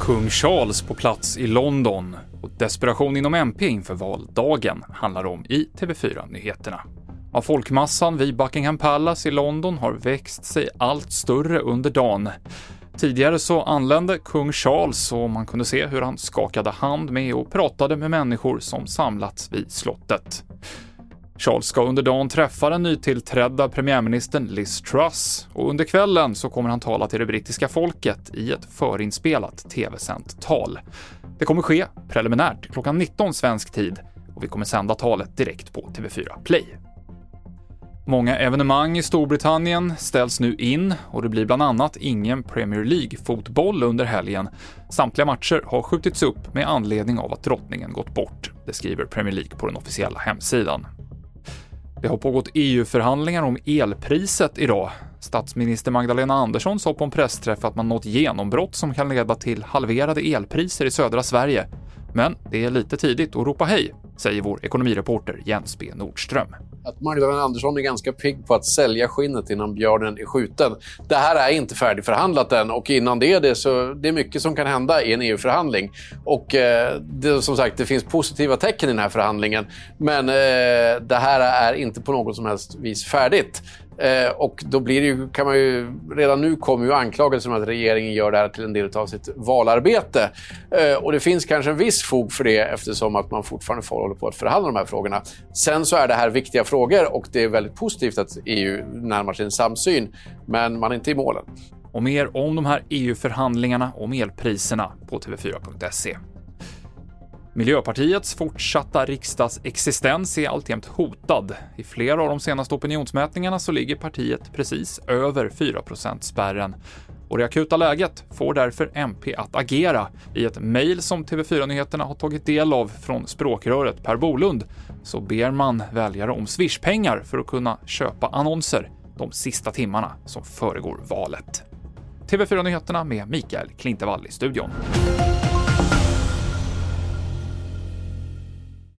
Kung Charles på plats i London och desperation inom MP inför valdagen handlar om i TV4-nyheterna. Ja, folkmassan vid Buckingham Palace i London har växt sig allt större under dagen. Tidigare så anlände kung Charles och man kunde se hur han skakade hand med och pratade med människor som samlats vid slottet. Charles ska under dagen träffa den nytillträdda premiärministern Liz Truss och under kvällen så kommer han tala till det brittiska folket i ett förinspelat tv-sänt tal. Det kommer ske preliminärt klockan 19 svensk tid och vi kommer sända talet direkt på TV4 Play. Många evenemang i Storbritannien ställs nu in och det blir bland annat ingen Premier League-fotboll under helgen. Samtliga matcher har skjutits upp med anledning av att drottningen gått bort. Det skriver Premier League på den officiella hemsidan. Det har pågått EU-förhandlingar om elpriset idag. Statsminister Magdalena Andersson sa på en pressträff att man nått genombrott som kan leda till halverade elpriser i södra Sverige. Men det är lite tidigt att ropa hej, säger vår ekonomireporter Jens B Nordström. Att Magdalena Andersson är ganska pigg på att sälja skinnet innan björnen är skjuten. Det här är inte färdigförhandlat än och innan det är det så det är mycket som kan hända i en EU-förhandling. Och eh, det, som sagt, det finns positiva tecken i den här förhandlingen. Men eh, det här är inte på något som helst vis färdigt. Eh, och då blir ju, kan man ju, redan nu kommer ju anklagelser om att regeringen gör det här till en del av sitt valarbete. Eh, och det finns kanske en viss fog för det eftersom att man fortfarande får på att förhandla de här frågorna. Sen så är det här viktiga frågor och det är väldigt positivt att EU närmar sig en samsyn. Men man är inte i målen. Och mer om de här EU-förhandlingarna om elpriserna på TV4.se. Miljöpartiets fortsatta riksdagsexistens är alltjämt hotad. I flera av de senaste opinionsmätningarna så ligger partiet precis över 4 spärren och det akuta läget får därför MP att agera. I ett mejl som TV4 Nyheterna har tagit del av från språkröret Per Bolund så ber man väljare om swishpengar för att kunna köpa annonser de sista timmarna som föregår valet. TV4 Nyheterna med Mikael Klintevall i studion.